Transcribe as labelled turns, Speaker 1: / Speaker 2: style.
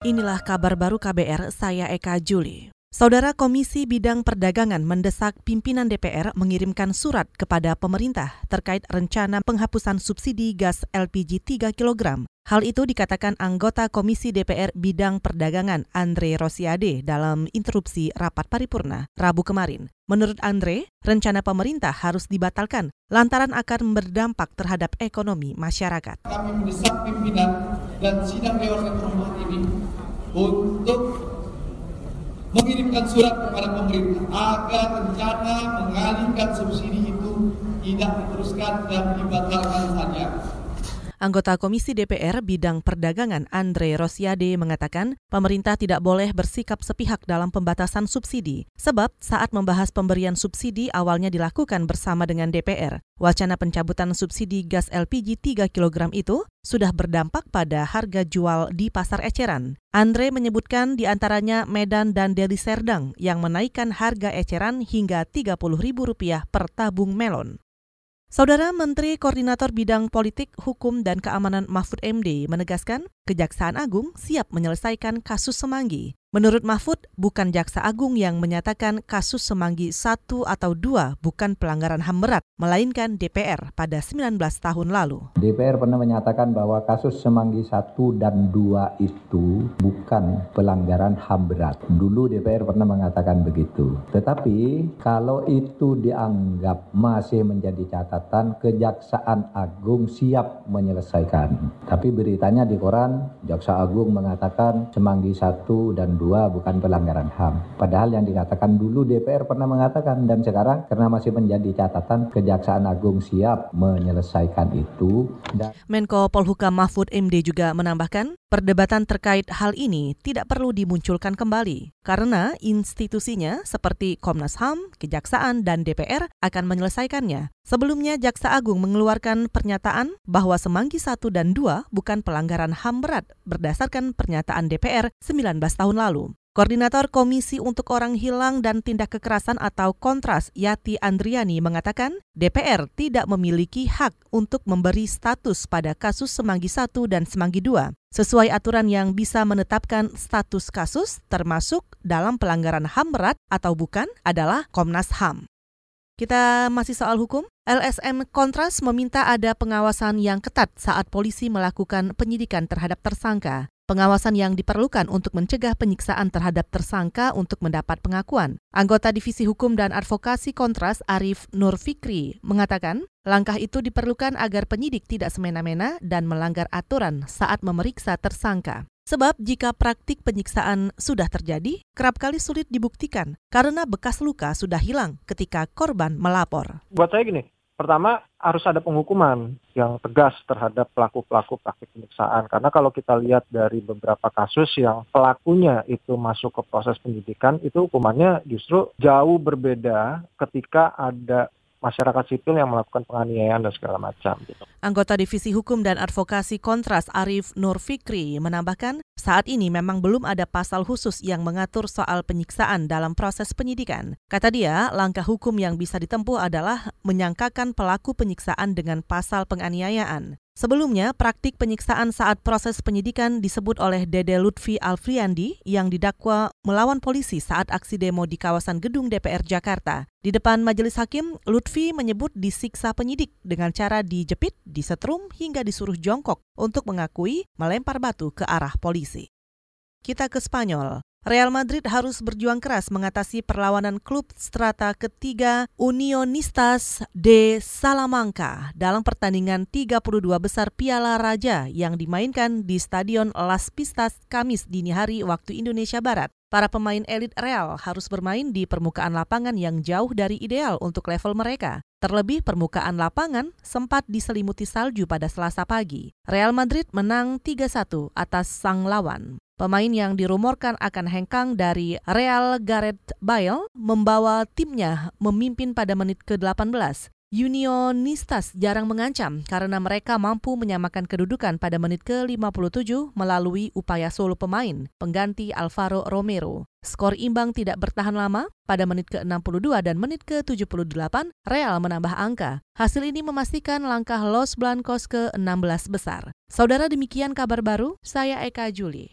Speaker 1: Inilah kabar baru KBR, saya Eka Juli. Saudara Komisi Bidang Perdagangan mendesak pimpinan DPR mengirimkan surat kepada pemerintah terkait rencana penghapusan subsidi gas LPG 3 kg. Hal itu dikatakan anggota Komisi DPR Bidang Perdagangan Andre Rosiade dalam interupsi rapat paripurna Rabu kemarin. Menurut Andre, rencana pemerintah harus dibatalkan lantaran akan berdampak terhadap ekonomi masyarakat.
Speaker 2: Kami mendesak pimpinan dan sidang Dewan terhormat ini untuk mengirimkan surat kepada pemerintah agar rencana mengalihkan subsidi itu tidak diteruskan dan dibatalkan saja.
Speaker 1: Anggota Komisi DPR bidang perdagangan Andre Rosiade mengatakan pemerintah tidak boleh bersikap sepihak dalam pembatasan subsidi, sebab saat membahas pemberian subsidi awalnya dilakukan bersama dengan DPR. Wacana pencabutan subsidi gas LPG 3 kg itu sudah berdampak pada harga jual di pasar eceran. Andre menyebutkan di antaranya Medan dan Deli Serdang yang menaikkan harga eceran hingga Rp30.000 per tabung melon. Saudara Menteri Koordinator Bidang Politik, Hukum, dan Keamanan Mahfud MD menegaskan Kejaksaan Agung siap menyelesaikan kasus Semanggi. Menurut Mahfud, bukan Jaksa Agung yang menyatakan kasus Semanggi 1 atau 2 bukan pelanggaran HAM berat, melainkan DPR pada 19 tahun lalu.
Speaker 3: DPR pernah menyatakan bahwa kasus Semanggi 1 dan 2 itu bukan pelanggaran HAM berat. Dulu DPR pernah mengatakan begitu. Tetapi kalau itu dianggap masih menjadi catatan, Kejaksaan Agung siap menyelesaikan. Tapi beritanya di koran, Jaksa Agung mengatakan Semanggi 1 dan dua bukan pelanggaran HAM. Padahal yang dikatakan dulu DPR pernah mengatakan dan sekarang karena masih menjadi catatan Kejaksaan Agung siap menyelesaikan itu.
Speaker 1: Dan... Menko Polhukam Mahfud MD juga menambahkan, perdebatan terkait hal ini tidak perlu dimunculkan kembali karena institusinya seperti Komnas HAM, Kejaksaan, dan DPR akan menyelesaikannya. Sebelumnya, Jaksa Agung mengeluarkan pernyataan bahwa Semanggi 1 dan 2 bukan pelanggaran HAM berat berdasarkan pernyataan DPR 19 tahun lalu. Koordinator Komisi untuk Orang Hilang dan Tindak Kekerasan atau Kontras Yati Andriani mengatakan DPR tidak memiliki hak untuk memberi status pada kasus Semanggi 1 dan Semanggi 2 sesuai aturan yang bisa menetapkan status kasus termasuk dalam pelanggaran HAM berat atau bukan adalah Komnas HAM. Kita masih soal hukum. LSM Kontras meminta ada pengawasan yang ketat saat polisi melakukan penyidikan terhadap tersangka. Pengawasan yang diperlukan untuk mencegah penyiksaan terhadap tersangka untuk mendapat pengakuan. Anggota Divisi Hukum dan Advokasi Kontras Arif Nur Fikri mengatakan, langkah itu diperlukan agar penyidik tidak semena-mena dan melanggar aturan saat memeriksa tersangka. Sebab jika praktik penyiksaan sudah terjadi, kerap kali sulit dibuktikan karena bekas luka sudah hilang ketika korban melapor.
Speaker 4: Buat saya gini, pertama harus ada penghukuman yang tegas terhadap pelaku-pelaku praktik penyiksaan. Karena kalau kita lihat dari beberapa kasus yang pelakunya itu masuk ke proses penyidikan, itu hukumannya justru jauh berbeda ketika ada masyarakat sipil yang melakukan penganiayaan dan segala macam. Gitu.
Speaker 1: Anggota Divisi Hukum dan Advokasi Kontras Arif Nur Fikri menambahkan, saat ini memang belum ada pasal khusus yang mengatur soal penyiksaan dalam proses penyidikan. Kata dia, langkah hukum yang bisa ditempuh adalah menyangkakan pelaku penyiksaan dengan pasal penganiayaan. Sebelumnya, praktik penyiksaan saat proses penyidikan disebut oleh Dede Lutfi Alfriandi yang didakwa melawan polisi saat aksi demo di kawasan gedung DPR Jakarta. Di depan majelis hakim, Lutfi menyebut disiksa penyidik dengan cara dijepit, disetrum, hingga disuruh jongkok untuk mengakui melempar batu ke arah polisi. Kita ke Spanyol. Real Madrid harus berjuang keras mengatasi perlawanan klub strata ketiga Unionistas de Salamanca dalam pertandingan 32 besar Piala Raja yang dimainkan di Stadion Las Pistas Kamis dini hari waktu Indonesia Barat. Para pemain elit Real harus bermain di permukaan lapangan yang jauh dari ideal untuk level mereka. Terlebih permukaan lapangan sempat diselimuti salju pada Selasa pagi. Real Madrid menang 3-1 atas sang lawan. Pemain yang dirumorkan akan hengkang dari Real Gareth Bale membawa timnya memimpin pada menit ke-18. Unionistas jarang mengancam karena mereka mampu menyamakan kedudukan pada menit ke-57 melalui upaya solo pemain pengganti Alvaro Romero. Skor imbang tidak bertahan lama, pada menit ke-62 dan menit ke-78 Real menambah angka. Hasil ini memastikan langkah Los Blancos ke-16 besar. Saudara demikian kabar baru, saya Eka Juli.